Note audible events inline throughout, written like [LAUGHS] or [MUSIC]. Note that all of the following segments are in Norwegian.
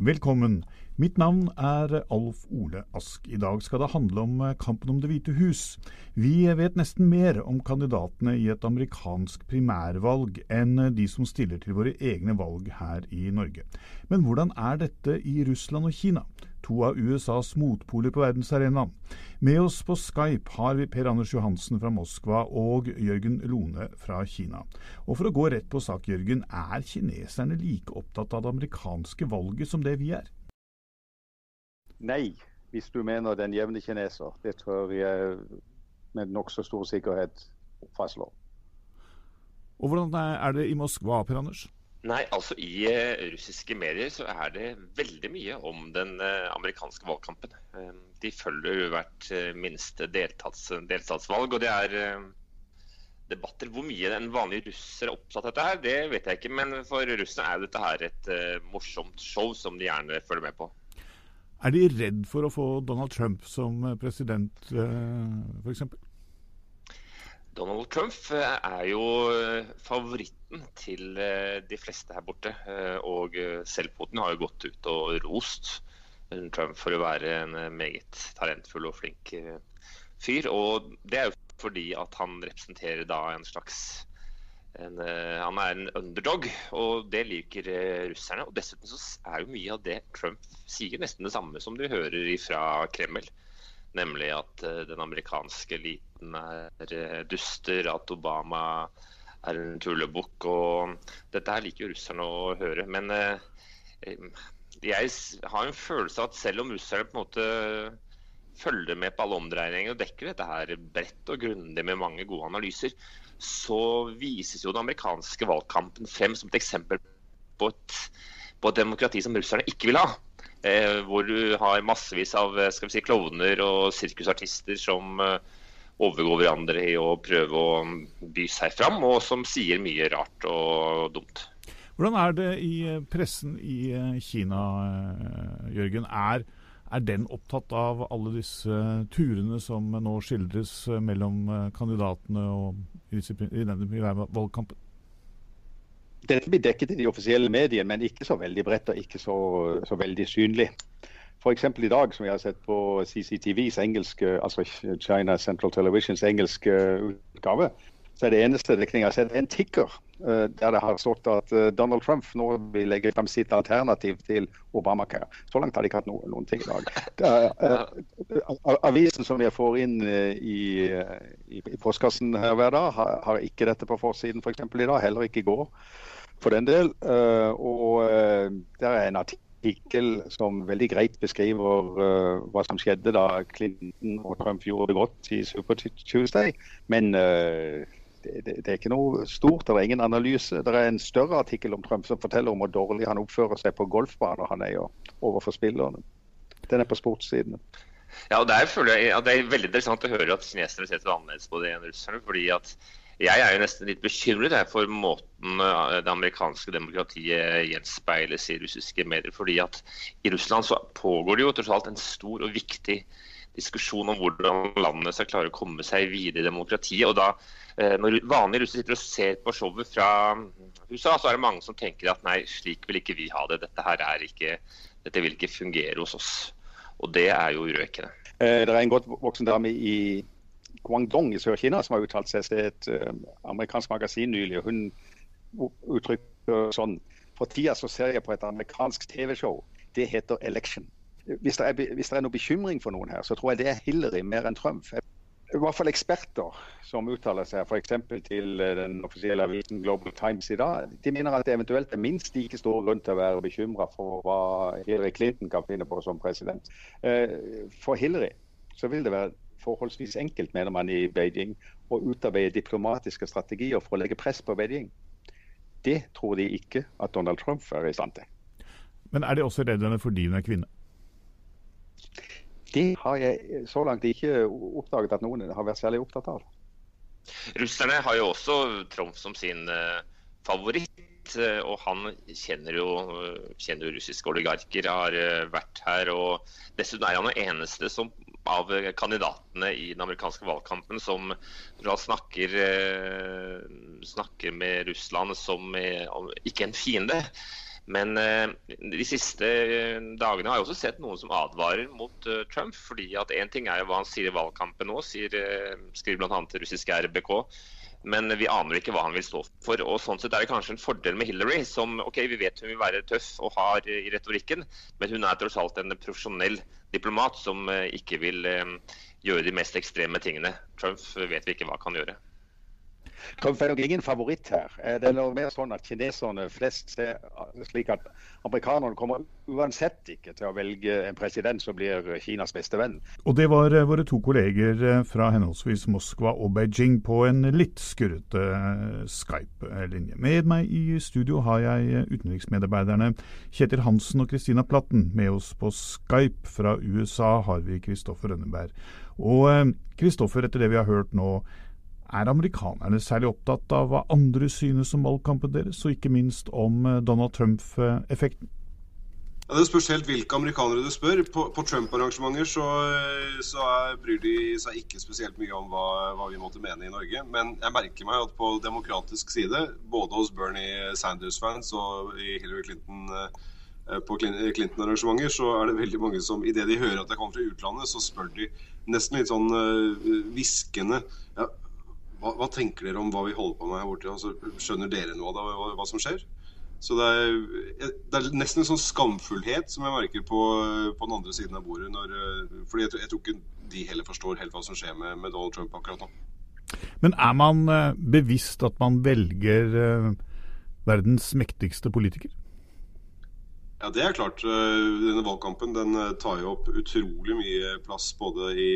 Velkommen. Mitt navn er Alf Ole Ask. I dag skal det handle om kampen om Det hvite hus. Vi vet nesten mer om kandidatene i et amerikansk primærvalg enn de som stiller til våre egne valg her i Norge. Men hvordan er dette i Russland og Kina? To av USAs motpoler på verdensarenaen. Med oss på Skype har vi Per Anders Johansen fra Moskva og Jørgen Lone fra Kina. Og for å gå rett på sak, Jørgen, er kineserne like opptatt av det amerikanske valget som det vi er? Nei, hvis du mener den jevne kineser. Det tror jeg med nokså stor sikkerhet fastslår. Og Hvordan er det i Moskva, Per Anders? Nei, altså I uh, russiske medier så er det veldig mye om den uh, amerikanske valgkampen. Uh, de følger hvert minste deltats, deltatsvalg. og det er debatter. Hvor mye en vanlig russer er opptatt av dette, her, det vet jeg ikke. Men for russerne er dette her et morsomt show som de gjerne følger med på. Er de redd for å få Donald Trump som president, f.eks.? Donald Trump eh, er jo eh, favoritten til eh, de fleste her borte. Og selv Putin har jo gått ut og rost Trump for å være en meget talentfull og flink fyr. Og det er jo fordi at han representerer da en slags en, Han er en underdog, og det liker russerne. Og dessuten så er jo mye av det Trump sier, nesten det samme som du hører fra Kreml. Nemlig at uh, den amerikanske eliten er uh, duster, at Obama er en tullebukk. Dette her liker jo russerne å høre. Men uh, jeg har en følelse av at selv om russerne på en måte følger med på alle omdreininger og dekker dette her bredt og grundig med mange gode analyser, så vises jo den amerikanske valgkampen frem som et eksempel på et, på et demokrati som russerne ikke vil ha. Eh, hvor du har massevis av eh, skal vi si, klovner og sirkusartister som eh, overgår hverandre i å prøve å by seg fram, og som sier mye rart og dumt. Hvordan er det i pressen i Kina, Jørgen? Er, er den opptatt av alle disse turene som nå skildres mellom kandidatene og i, denne valgkampen? Dette blir dekket i de offisielle mediene, men ikke så veldig bredt og ikke så, så veldig synlig. F.eks. i dag, som jeg har sett på CCTVs engelske, altså China Central Televisions engelske utgave, så er det eneste har en tikker uh, der det har stått at uh, Donald Trump nå vil legge fram sitt alternativ til Obamacare. Så langt har de ikke hatt noen, noen ting i dag. Er, uh, avisen som jeg får inn i, i, i, postkassen her hver dag, har, har ikke dette på forsiden f.eks. For i dag, heller ikke i går for den del. Eh, og eh, der er en artikkel som veldig greit beskriver hva som skjedde da Clinton og Trump gjorde det godt i Super Tuesday. Men det, det, er ikke noe stort, det er ingen analyse. Det er en større artikkel om Trump som forteller om hvor dårlig han oppfører seg på golfbaner han er overfor spillerne. Den er på sportssidene. Ja, og der føler jeg, ja, Det er veldig interessant å høre at kineserne ser annerledes på det enn russerne. fordi at jeg er jo nesten litt bekymret for måten eh, det amerikanske demokratiet gjenspeiles i russiske medier. fordi at I Russland så pågår det jo tross alt en stor og viktig diskusjon om hvordan landet skal klare å komme seg videre i demokratiet. og da eh, Når vanlige russere sitter og ser på showet fra USA, så er det mange som tenker at nei, slik vil ikke vi ha det. Dette her er ikke, dette vil ikke fungere hos oss. Og det er jo urovekkende. Eh, det er en godt voksen dame i Guangdong i Sør-Kina som har uttalt seg til et uh, amerikansk magasin nylig. Hun uttrykker sånn For tida så ser jeg på et amerikansk TV-show. Det heter Election. Hvis det, er, hvis det, er, noe bekymring for noen her, så tror jeg det er Hillary mer enn Trump. I hvert fall eksperter som uttaler seg f.eks. til eh, den offisielle avisen Global Times i dag, de mener at det eventuelt er minst like stor grunn til å være bekymra for hva Hillary Clinton kan finne på som president. Eh, for Hillary så vil det være forholdsvis enkelt, mener man i Beijing, å utarbeide diplomatiske strategier for å legge press på Beijing. Det tror de ikke at Donald Trump er i stand til. Men er de også reddende fordi hun er kvinne? Det har jeg så langt ikke oppdaget at noen har vært særlig opptatt av. Russerne har jo også Trump som sin uh, favoritt. Uh, og han kjenner jo, kjenner jo russiske oligarker, har vært her. og Dessuten er han den eneste som av kandidatene i den amerikanske valgkampen som snakker, eh, snakker med Russland som ikke en fiende, Men eh, de siste eh, dagene har jeg også sett noen som advarer mot uh, Trump. fordi at Én ting er jo hva han sier i valgkampen nå, sier, skriver bl.a. russiske RBK. Men vi aner ikke hva han vil stå for. og sånn sett er det kanskje en fordel med Hillary, som ok, vi vet hun vil være tøff og hard i retorikken, men hun er tross alt en profesjonell diplomat som ikke vil gjøre de mest ekstreme tingene. Trump vet vi ikke hva han kan gjøre. Trump er nok ingen favoritt her. Eh, det er mer sånn at kineserne flest ser slik at amerikanerne kommer uansett ikke til å velge en president som blir Kinas beste venn. Og det var eh, våre to kolleger eh, fra henholdsvis Moskva og Beijing på en litt skurrete Skype-linje. Med meg i studio har jeg utenriksmedarbeiderne Kjetil Hansen og Christina Platten. Med oss på Skype fra USA har vi Kristoffer Rønneberg. Og Kristoffer, etter det vi har hørt nå, er amerikanerne særlig opptatt av hva andre synes om valgkampen deres, og ikke minst om eh, Donald Trump-effekten? Ja, det spørs helt hvilke amerikanere du spør. På, på Trump-arrangementer så, så er, bryr de seg ikke spesielt mye om hva, hva, vi måtte mene i Norge. Men jeg merker meg at på demokratisk side, både hos Bernie Sanders-fans og i Hillary Clinton eh, på Clinton-arrangementer, så er det veldig mange som idet de hører at jeg kommer fra utlandet, så spør de nesten litt sånn hviskende ja, hva, hva, tenker dere om hva vi holder på med her borte? Altså, skjønner dere noe av hva, hva som skjer? Så det er, det er, nesten en sånn skamfullhet som jeg merker på, på den andre siden av bordet. Når, fordi jeg, jeg, tror ikke de heller forstår helt hva som skjer med, med, Donald Trump akkurat nå. Men er man uh, bevisst at man velger uh, verdens mektigste politiker? Ja, det er klart. Denne valgkampen den tar jo opp utrolig mye plass både i,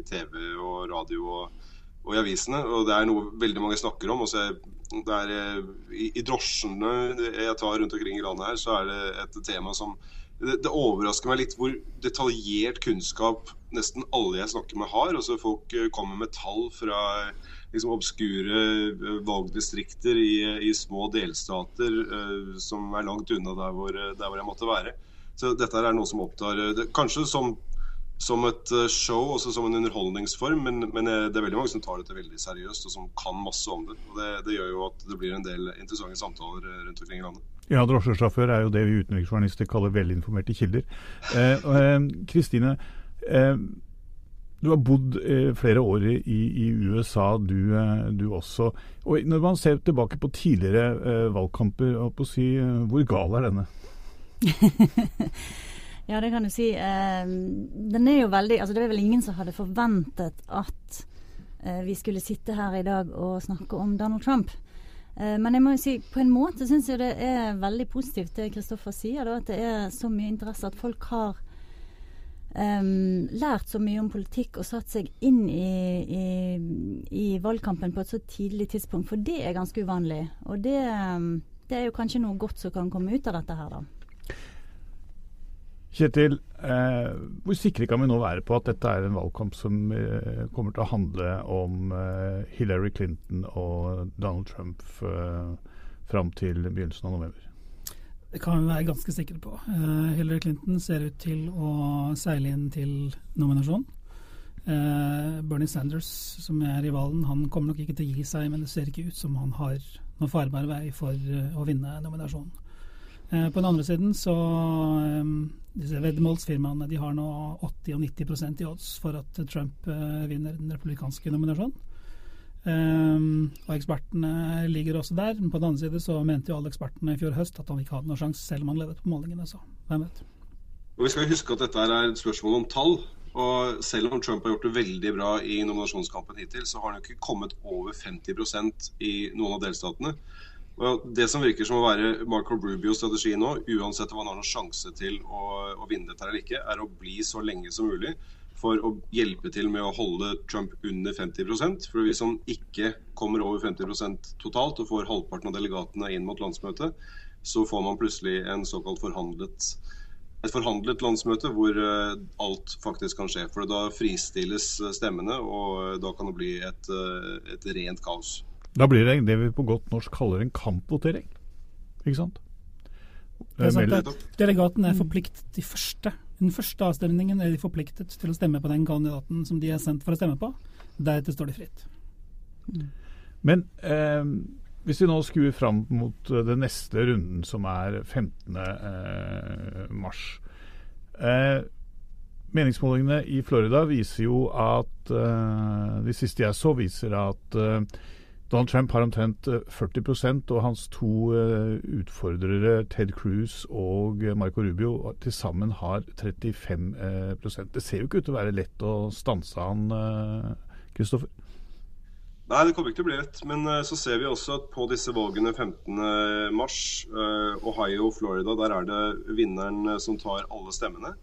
i TV og radio. og og i avisene. Og det er noe veldig mange snakker om. Også det er, eh, i, I drosjene jeg tar rundt omkring i landet her, så er det et tema som det, det, overrasker meg litt hvor detaljert kunnskap nesten alle jeg snakker med, har. Altså Folk eh, kommer med tall fra liksom, obskure eh, valgdistrikter i, i små delstater uh, som er langt unna der hvor, der hvor, jeg måtte være. Så dette er noe som opptar Kanskje som som et eh, show, også som en underholdningsform, men, men, eh, det er veldig mange som tar dette veldig seriøst og som kan masse om det. og Det, det gjør jo at det blir en del interessante samtaler eh, rundt omkring i landet. Ja, drosjesjåfør er jo det vi utenriksjournalister kaller velinformerte kilder. Kristine, eh, eh, du har bodd eh, flere år i, i USA, du, du, også. Og Når man ser tilbake på tidligere valgkamper, på å si, hvor gal er denne? [LAUGHS] Ja, det kan du si. Eh, den er jo veldig Altså, det er vel ingen som hadde forventet at eh, vi skulle sitte her i dag og snakke om Donald Trump. Eh, men jeg må jo si, på en måte syns jeg det er veldig positivt det Kristoffer sier, da, at det er så mye interesse. At folk har um, lært så mye om politikk og satt seg inn i, i, i, valgkampen på et så tidlig tidspunkt. For det er ganske uvanlig. Og det, det er jo kanskje noe godt som kan komme ut av dette her, da. Kjetil, eh, hvor sikre kan vi nå være på at dette er en valgkamp som eh, kommer til å handle om eh, Hillary Clinton og Donald Trump eh, fram til begynnelsen av november? Det kan vi være ganske sikre på. Eh, Hillary Clinton ser ut til å seile inn til nominasjon. Eh, Bernie Sanders, som er rivalen, han kommer nok ikke til å gi seg, men det ser ikke ut som han har noen farbar vei for å vinne nominasjonen. Eh, på den andre siden så disse veddemålsfirmaene de har nå 80 og 90% i odds for at Trump uh, vinner den republikanske nominasjonen. Um, og ekspertene ligger også der. Men på den andre side så mente jo alle ekspertene i fjor høst at han ikke hadde noen sjanse, selv om han ledet på målingene. Så hvem vet. Og Vi skal huske at dette er et spørsmål om tall. Og selv om Trump har gjort det veldig bra i nominasjonskampen hittil, så har han jo ikke kommet over 50% i noen av delstatene. Det som virker som å være Marco Rubios strategi nå, uansett om han har noen sjanse til å, å vinne dette eller ikke, er å bli så lenge som mulig for å hjelpe til med å holde Trump under 50% For Hvis han ikke kommer over 50% totalt og får halvparten av delegatene inn mot landsmøtet, så får man plutselig en såkalt forhandlet, et forhandlet landsmøte hvor uh, alt faktisk kan skje. For Da fristilles stemmene, og da kan det bli et, et rent kaos. Da blir det det vi på godt norsk kaller en kampvotering. Ikke sant? Det er sant at Delegatene er forpliktet de første. Den første avstemningen er de forpliktet til å stemme på den kandidaten som de er sendt for å stemme på. Deretter står de fritt. Men eh, hvis vi nå skuer fram mot uh, den neste runden, som er 15. Eh, mars. Eh, meningsmålingene i Florida viser jo at De siste jeg så, viser at Donald Trump har omtrent 40% og hans to utfordrere, Ted Cruz og Marco Rubio, til sammen har 35% Det ser jo ikke ut til å være lett å stanse han, Kristoffer? Nei, det kommer ikke til å bli lett. Men så ser vi også at på disse valgene 15.3, uh, Ohio og Florida, der er det vinneren som tar alle stemmene.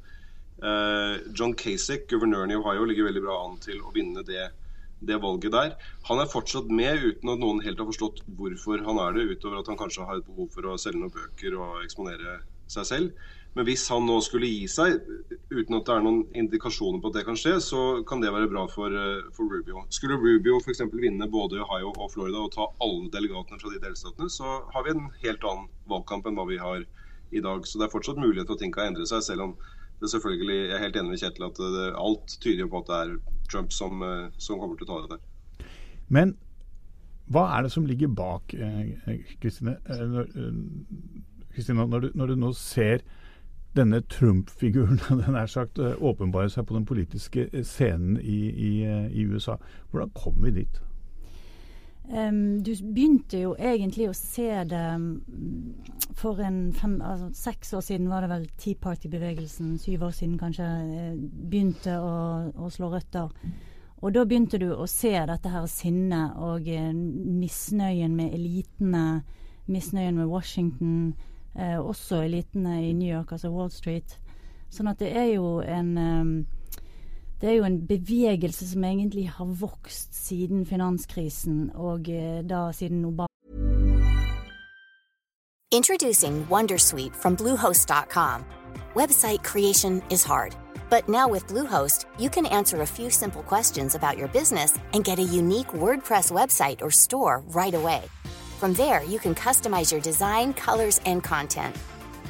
John Kasich, guvernøren i Ohio, ligger veldig bra an til å vinne det, det, valget der. Han er fortsatt med uten at noen helt har forstått hvorfor han er det, utover at han kanskje har et behov for å selge noen bøker og eksponere seg selv. Men hvis han nå skulle gi seg, uten at det er noen indikasjoner på at det kan skje, så kan det være bra for, eh, for Rubio. Skulle Rubio f.eks. vinne både Ohio og Florida og ta alle delegatene fra de delstatene, så har vi en helt annen valgkamp enn hva vi har i dag. Så det er fortsatt mulighet for at ting kan endre seg, selv om det selvfølgelig, jeg er helt enig med Kjetil at det, alt tyder på at det er Trump som, eh, som kommer til å ta det der. Men hva er det som ligger bak, Kristine? Kristine, når, når, du nå ser denne Trump-figuren [LAUGHS] den er sagt, eh, åpenbare seg på den politiske eh, scenen i, i, eh, i USA. Hvordan kom vi dit? Um, du begynte jo egentlig å se det mm, for en fem, altså seks år siden var det vel Tea Party-bevegelsen, syv år siden kanskje, begynte å, å, slå røtter. Og da begynte du å se dette her sinnet og misnøyen med elitene, misnøyen med Washington eh, også elitene i New York, altså Wall Street. Sånn at det er jo en um, det er jo en bevegelse som egentlig har vokst siden finanskrisen, og eh, da siden Obama. Introducing Wondersuite from Bluehost.com. Website creation is hard, but now with Bluehost, you can answer a few simple questions about your business and get a unique WordPress website or store right away. From there, you can customize your design, colors, and content.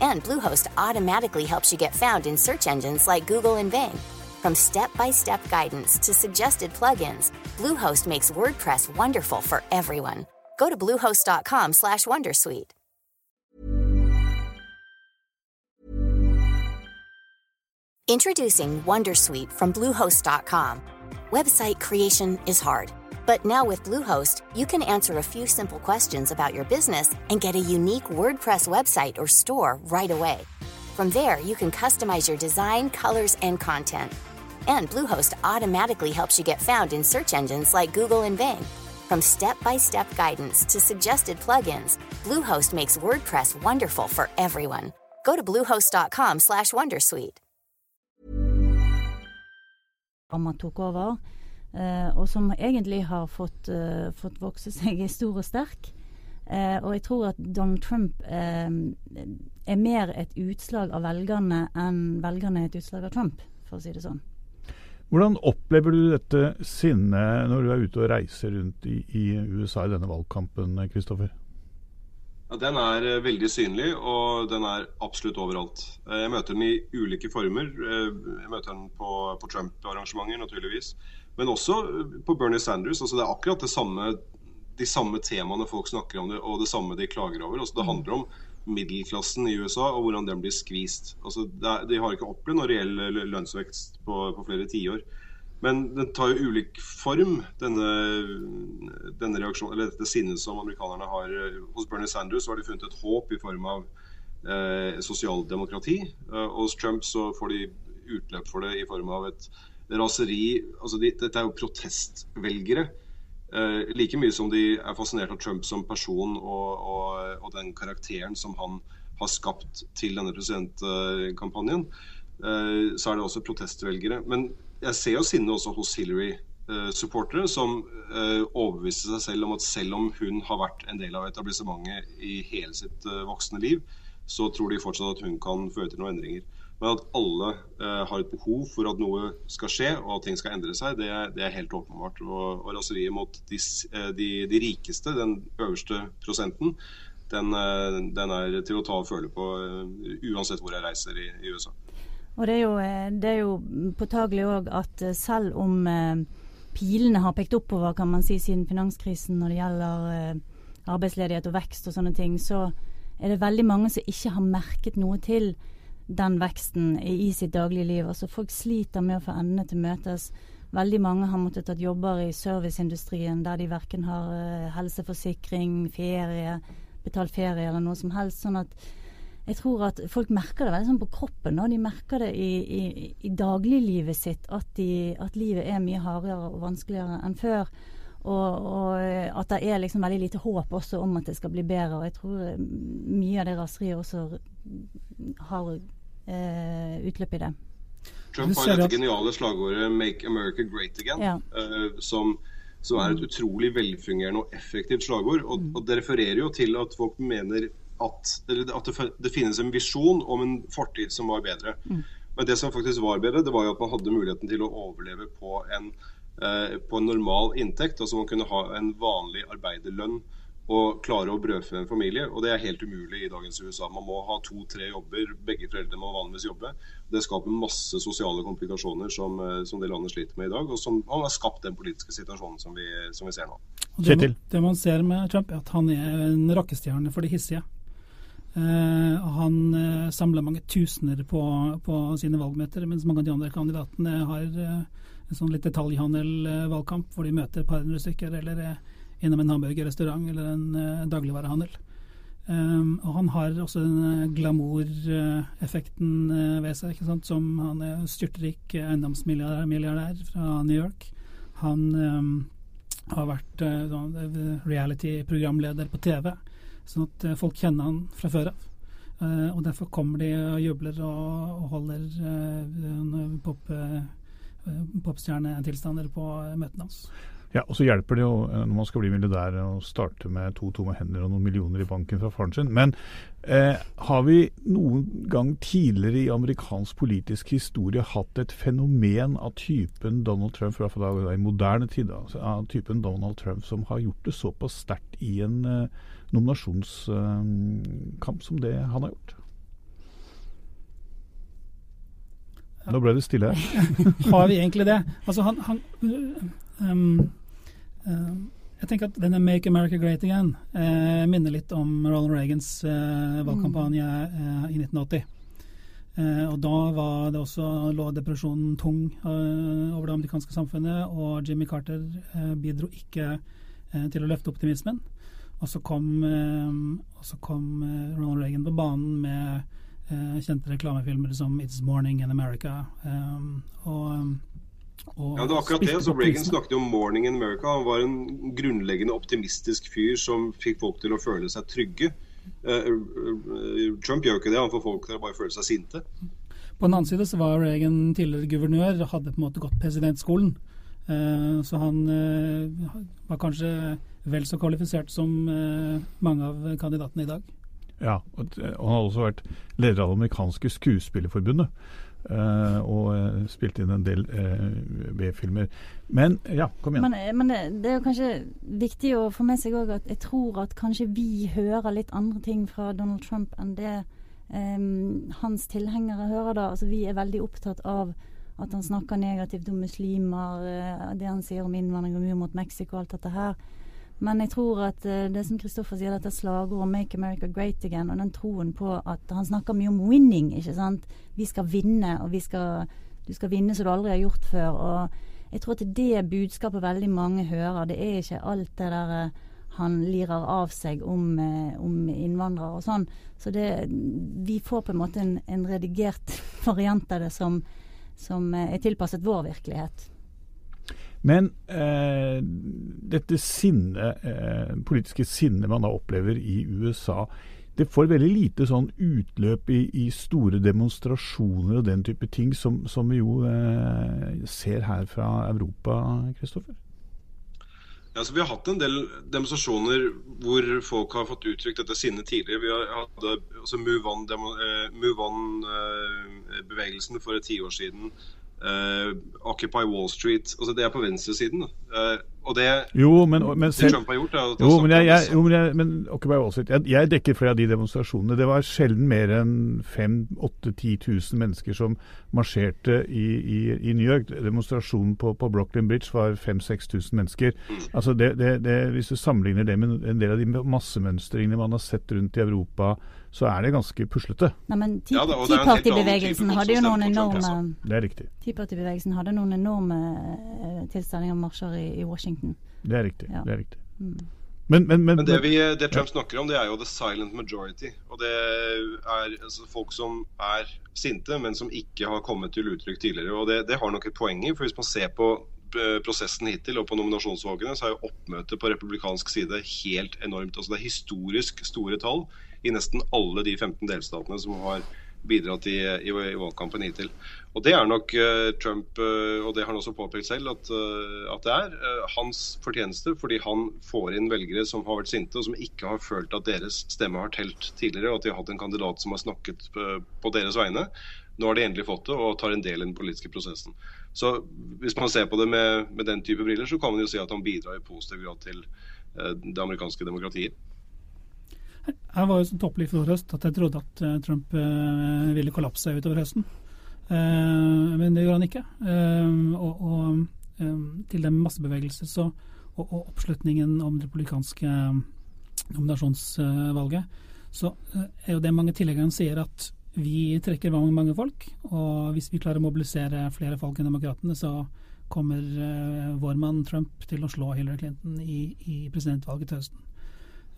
And Bluehost automatically helps you get found in search engines like Google and Bing. From step-by-step guidance to suggested plugins, Bluehost makes WordPress wonderful for everyone. Go to bluehost.com/wondersuite. Introducing Wondersuite from bluehost.com. Website creation is hard but now with Bluehost, you can answer a few simple questions about your business and get a unique WordPress website or store right away. From there, you can customize your design, colors, and content. And Bluehost automatically helps you get found in search engines like Google and Bing. From step-by-step guidance to suggested plugins, Bluehost makes WordPress wonderful for everyone. Go to bluehost.com/wondersuite. tok over. Uh, og som egentlig har fått, uh, fått, vokse seg stor og sterk. Uh, og jeg tror at Donald Trump er mer et utslag av velgerne enn velgerne er et utslag av Trump, for å si det sånn. Hvordan opplever du dette sinnet når du er ute og reiser rundt i, i USA i denne valgkampen, Kristoffer? Ja, den er veldig synlig, og den er absolutt overalt. Jeg møter den i ulike former. Jeg møter den på, på Trump-arrangementer, naturligvis. Men også eh, på Bernie Sanders. altså Det er akkurat samme, de samme temaene folk snakker om, det, og det samme de klager over. altså Det handler om middelklassen i USA og hvordan den blir skvist. Altså, er, de har ikke opplevd noen reell lønnsvekst på, på flere tiår. Men den tar jo ulik form, denne, denne reaksjonen, eller dette sinnet som amerikanerne har. Hos Bernie Sanders har de funnet et håp i form av eh, sosialdemokrati. Eh, hos Trump så får de utløp for det i form av et raseri altså de, Dette er jo protestvelgere. Eh, like mye som de er fascinert av Trump som person og, og, og, den karakteren som han har skapt til denne presidentkampanjen, uh, så er det også protestvelgere. Men jeg ser jo sinne også hos Hillary-supportere, som overbeviste seg selv om at selv om hun har vært en del av etablissementet i hele sitt eh, voksne liv, så tror de fortsatt at hun kan føre til noen endringer. Men at alle eh, har et behov for at noe skal skje og at ting skal endre seg, det det er helt åpenbart. Og, og raseriet mot de, eh, de, de, rikeste, den øverste prosenten, den, eh, den, er til å ta og føle på uh, uansett hvor jeg reiser i, i USA. Og Det er jo, jo påtagelig òg at selv om pilene har pekt oppover kan man si siden finanskrisen når det gjelder arbeidsledighet og vekst og sånne ting, så er det veldig mange som ikke har merket noe til den veksten i sitt daglige liv. Altså Folk sliter med å få endene til møtes. Veldig mange har måttet tatt jobber i serviceindustrien der de verken har uh, helseforsikring, ferie, betalt ferie eller noe som helst. sånn at jeg tror at folk merker det veldig sånn på kroppen. Og de merker det i, i, i dagliglivet sitt at, de, at, livet er mye hardere og vanskeligere enn før. Og, og, at det er liksom veldig lite håp også om at det skal bli bedre. Og jeg tror eh, mye av det raseriet også har eh, utløp i det. Trump har dette geniale slagordet 'Make America Great Again', ja. uh, som, som, er et utrolig velfungerende og effektivt slagord. Og, og, det refererer jo til at folk mener at, at det, det, finnes en visjon om en fortid som var bedre. Mm. Men det som faktisk var bedre, det var jo at man hadde muligheten til å overleve på en Eh, på en normal inntekt. Altså man kunne ha en vanlig arbeiderlønn og klare å brødfø en familie. Og det er helt umulig i dagens USA. Man må ha to-tre jobber. Begge foreldre må vanligvis jobbe. Det skaper masse sosiale komplikasjoner som, eh, som det landet sliter med i dag, og som har skapt den politiske situasjonen som vi, som vi ser nå. Det man, det, man ser med Trump, er at han er en rakkestjerne for de hissige. Uh, han uh, samler mange tusener på, på, sine valgmøter, mens mange av de andre kandidatene har uh, en sånn litt detaljhandel-valgkamp, hvor de møter et par hundre stykker, eller er innom en hamburgerrestaurant eller en uh, dagligvarehandel. Um, og han har også den glamoureffekten glamour-effekten uh, ved seg, ikke sant? som han er styrtrik eiendomsmilliardær fra New York. Han um, har vært uh, reality-programleder på TV, sånn at folk kjenner han fra før av. og derfor kommer de og jubler og, og holder pop Eh, popstjernetilstander på møtene hans. Ja, og så hjelper det jo eh, når man skal bli milliardær å starte med to tomme hender og noen millioner i banken fra faren sin. Men eh, har vi noen gang tidligere i amerikansk politisk historie hatt et fenomen av typen Donald Trump, i hvert fall i moderne tid, altså, av typen Donald Trump som har gjort det såpass sterkt i en eh, nominasjonskamp eh, som det han har gjort? Nå ble det stille [LAUGHS] Har vi egentlig det? Altså, han, han um, Jeg tenker at denne 'Make America Great Again' eh, minner litt om Ronald Reagans eh, valgkampanje eh, i 1980. og da var det også, lå depresjonen tung over det amerikanske samfunnet, og Jimmy Carter bidro ikke til å løfte optimismen. Og så kom, kom Ronald Reagan på banen med Eh, kjente reklamefilmer som 'It's Morning in America'. Og ja, det var akkurat det. så Reagan snakket jo om 'Morning in America'. Han var en grunnleggende optimistisk fyr som fikk folk til å føle seg trygge. Uh, Trump gjør ikke det, han får folk til å bare føle seg sinte. På den annen side så var Reagan tidligere guvernør, hadde på en måte gått presidentskolen. Uh, så han var kanskje vel så kvalifisert som mange av kandidatene i dag. Ja, og, og han har også vært leder av det amerikanske skuespillerforbundet. Uh, og uh, spilt inn en del uh, B-filmer. Men ja, kom igjen. Men, men det, det, er kanskje viktig å få med seg òg at jeg tror at kanskje vi hører litt andre ting fra Donald Trump enn det um, hans tilhengere hører da. Altså Vi er veldig opptatt av at han snakker negativt om muslimer, det han sier om innvandring og mur mot Mexico og alt dette her. Men jeg tror at uh, det som Kristoffer sier, dette slagordet 'Make America Great Again', og den troen på at han snakker mye om winning, ikke sant. Vi skal vinne, og vi skal, du skal vinne som du aldri har gjort før. Og jeg tror at det budskapet veldig mange hører. Det er ikke alt det der uh, han lirer av seg om, uh, om, innvandrere og sånn. Så det, vi får på en måte en, en redigert [LAUGHS] variant av det som, som er tilpasset vår virkelighet. Men eh, dette sinne, eh, politiske sinnet man da opplever i USA, det får veldig lite sånn utløp i, i store demonstrasjoner og den type ting, som, som vi jo eh, ser her fra Europa, Kristoffer? Ja, vi har hatt en del demonstrasjoner hvor folk har fått uttrykt dette sinnet tidligere. Vi hatt altså Move On-bevegelsen uh, on, uh, for et tiår siden. Uh, Occupy Wall Street. altså Det er på venstresiden. Uh, Og det, jo, men, men det Trump har gjort, er jo, men, jeg, jeg, jo, men, jeg, men Occupy Wall Street, jeg, jeg dekker flere av de demonstrasjonene. Det var sjelden mer enn 5 8 10 000 mennesker som marsjerte i, i, i New York. Demonstrasjonen på, på Brooklyn Bridge var 5000-6000 mennesker. Altså det, det, det, hvis du sammenligner det med en del av de massemønstringene man har sett rundt i Europa, så er det ganske puslete. Nei, men Ja da, og det en helt annen Tea-party-bevegelsen type hadde jo noen enorme Det er riktig. Tea hadde noen enorme eh, tilstelninger og marsjer i, i Washington. Det er riktig. Ja. Det er riktig. Mm. Men, men, men, Men det, vi, det Trump snakker om, det er jo the silent majority. Og det er altså, folk som er sinte, men som ikke har kommet til uttrykk tidligere. Og det, det har nok et poeng i. For hvis man ser på prosessen hittil og på nominasjonsvalgene, så er jo oppmøtet på republikansk side helt enormt. Altså Det er historisk store tall i nesten alle de 15 delstatene som har bidratt i, i, i valgkampen hittil. Og Det er nok uh, Trump, uh, og det har han også påpekt selv, at, uh, at det er eh, hans fortjeneste. Fordi han får inn velgere som har vært sinte og som ikke har følt at deres stemme har telt tidligere. Og at de har hatt en kandidat som har snakket eh, på deres vegne. Nå har de endelig fått det og tar en del i den politiske prosessen. Så Hvis man ser på det med, med den type briller, så kan man jo si at han bidrar i positiv grad til eh, det amerikanske demokratiet. Jeg var jo så topplig i fjor høst at jeg trodde at eh, Trump eh, ville kollapse utover høsten. Men det gjorde han ikke. Og, og til det med så, og, og oppslutningen om det republikanske nominasjonsvalget, så er jo det mange tilhengere sier at vi trekker mange, mange folk. Og hvis vi klarer å mobilisere flere folk enn demokratene, så kommer uh, vår mann Trump til å slå Hillary Clinton i, i presidentvalget til høsten.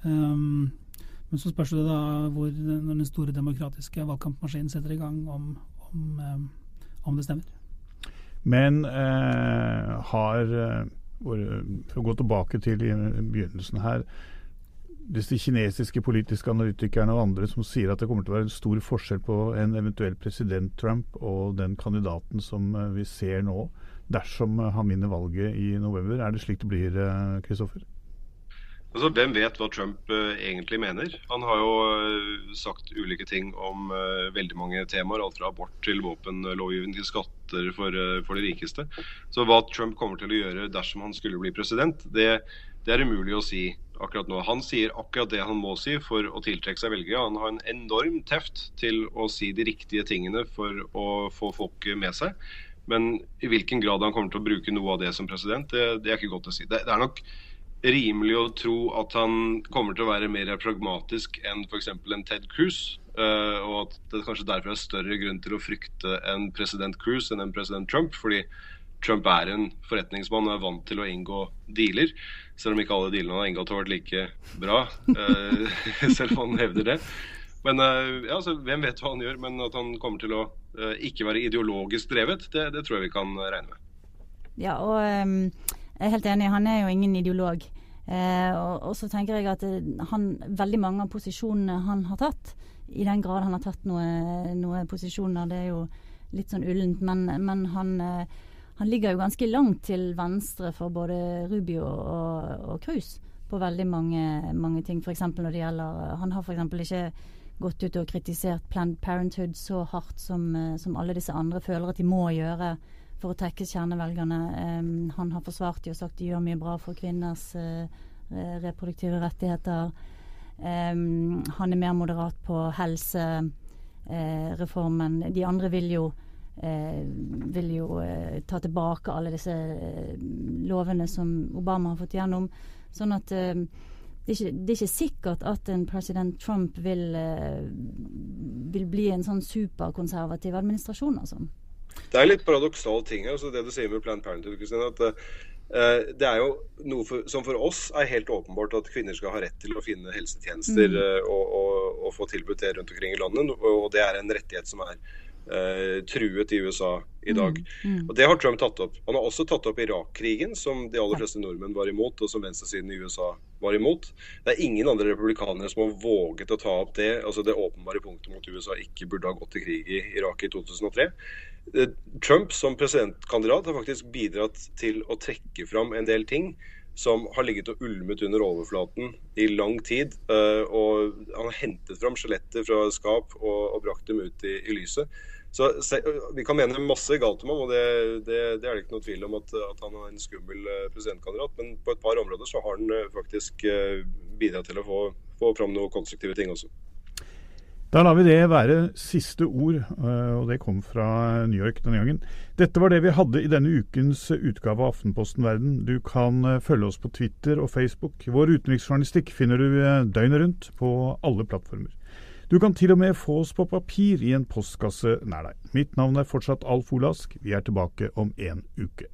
Um, men så spørs det da hvor den, den store demokratiske valgkampmaskinen setter i gang, om, om, um, om det stemmer. Men uh, har For å gå tilbake til i begynnelsen her disse kinesiske politiske analytikerne og andre som sier at det kommer til å være en stor forskjell på en eventuell president Trump og den kandidaten som eh, vi ser nå, dersom eh, han vinner valget i november. Er det slik det blir, eh, Kristoffer? Altså, Hvem vet hva Trump uh, egentlig mener? Han har jo uh, sagt ulike ting om uh, veldig mange temaer. Alt fra abort til våpenlovgivning til skatter for, for de rikeste. Så hva Trump kommer til å gjøre dersom han skulle bli president, det, det er umulig å si akkurat nå. Han sier akkurat det han må si for å tiltrekke seg velgere. Han har en enorm teft til å si de riktige tingene for å få folk med seg. Men i hvilken grad han kommer til å bruke noe av det som president, det, det er ikke godt å si. Det, det er nok rimelig å tro at han kommer til å være mer pragmatisk enn f.eks. en Ted Cruz. eh, og at det kanskje derfor er større grunn til å frykte en president Cruz enn en president Trump. Fordi Trump er en forretningsmann og er vant til å inngå dealer. Selv om ikke alle dealene han har inngått har vært like bra. eh, [LAUGHS] selv om han hevder det. Men eh, ja, så Hvem vet hva han gjør, men at han kommer til å ikke være ideologisk drevet, det, det tror jeg vi kan regne med. Ja, og ehm, jeg er helt enig, han er jo ingen ideolog. Eh, og, og så tenker jeg at eh, han, veldig mange av posisjonene han har tatt, i den grad han har tatt noen noe posisjoner, det er jo litt sånn ullent, men, men han, eh, han ligger jo ganske langt til venstre for både Rubio og, og Cruz på veldig mange, mange ting. F.eks. når det gjelder Han har f.eks. ikke gått ut og kritisert Planned Parenthood så hardt som, eh, som alle disse andre føler at de må gjøre for å tekkes kjernevelgerne. Um, han har forsvart de og sagt de gjør mye bra for kvinners uh, eh, reproduktive rettigheter. Um, han er mer moderat på helsereformen. de andre vil jo eh, vil jo eh, ta tilbake alle disse eh, lovene som Obama har fått gjennom. Sånn at eh, det, er ikke, det er ikke sikkert at en president Trump vil, eh, vil bli en sånn superkonservativ administrasjon. Altså. Det er litt paradoksal ting altså det du sier med Planned Parenthood. Kristin, at uh, Det er jo noe for, som for oss er helt åpenbart at kvinner skal ha rett til å finne helsetjenester Mm. eh, og, og, og få tilbudt det rundt omkring i landet. Og, det er en rettighet som er uh, truet i USA i dag. Mm. Og Det har Trump tatt opp. Han har også tatt opp Irak-krigen, som de aller fleste nordmenn var imot, og som venstresiden i USA var imot. Det er ingen andre republikanere som har våget å ta opp det, altså det åpenbare punktet om at USA ikke burde ha gått til krig i Irak i 2003. Eh, Trump som presidentkandidat har faktisk bidratt til å trekke fram en del ting som har ligget og ulmet under overflaten i lang tid. eh, og Han har hentet fram skjeletter fra skap og, og brakt dem ut i, i lyset. Så Vi kan mene masse galt om ham, og det, det, det, er det ikke noe tvil om at, at, han er en skummel presidentkandidat. Men på et par områder så har han faktisk bidratt til å få, få fram noen konstruktive ting også. Da lar vi det være siste ord, eh, og det kom fra New York denne gangen. Dette var det vi hadde i denne ukens utgave av Aftenposten Verden. Du kan eh, følge oss på Twitter og Facebook. Vår utenriksjournalistikk finner du eh, døgnet rundt på alle plattformer. Du kan til og med få oss på papir i en postkasse nær deg. Mitt navn er fortsatt Alf Olask. Vi er tilbake om en uke.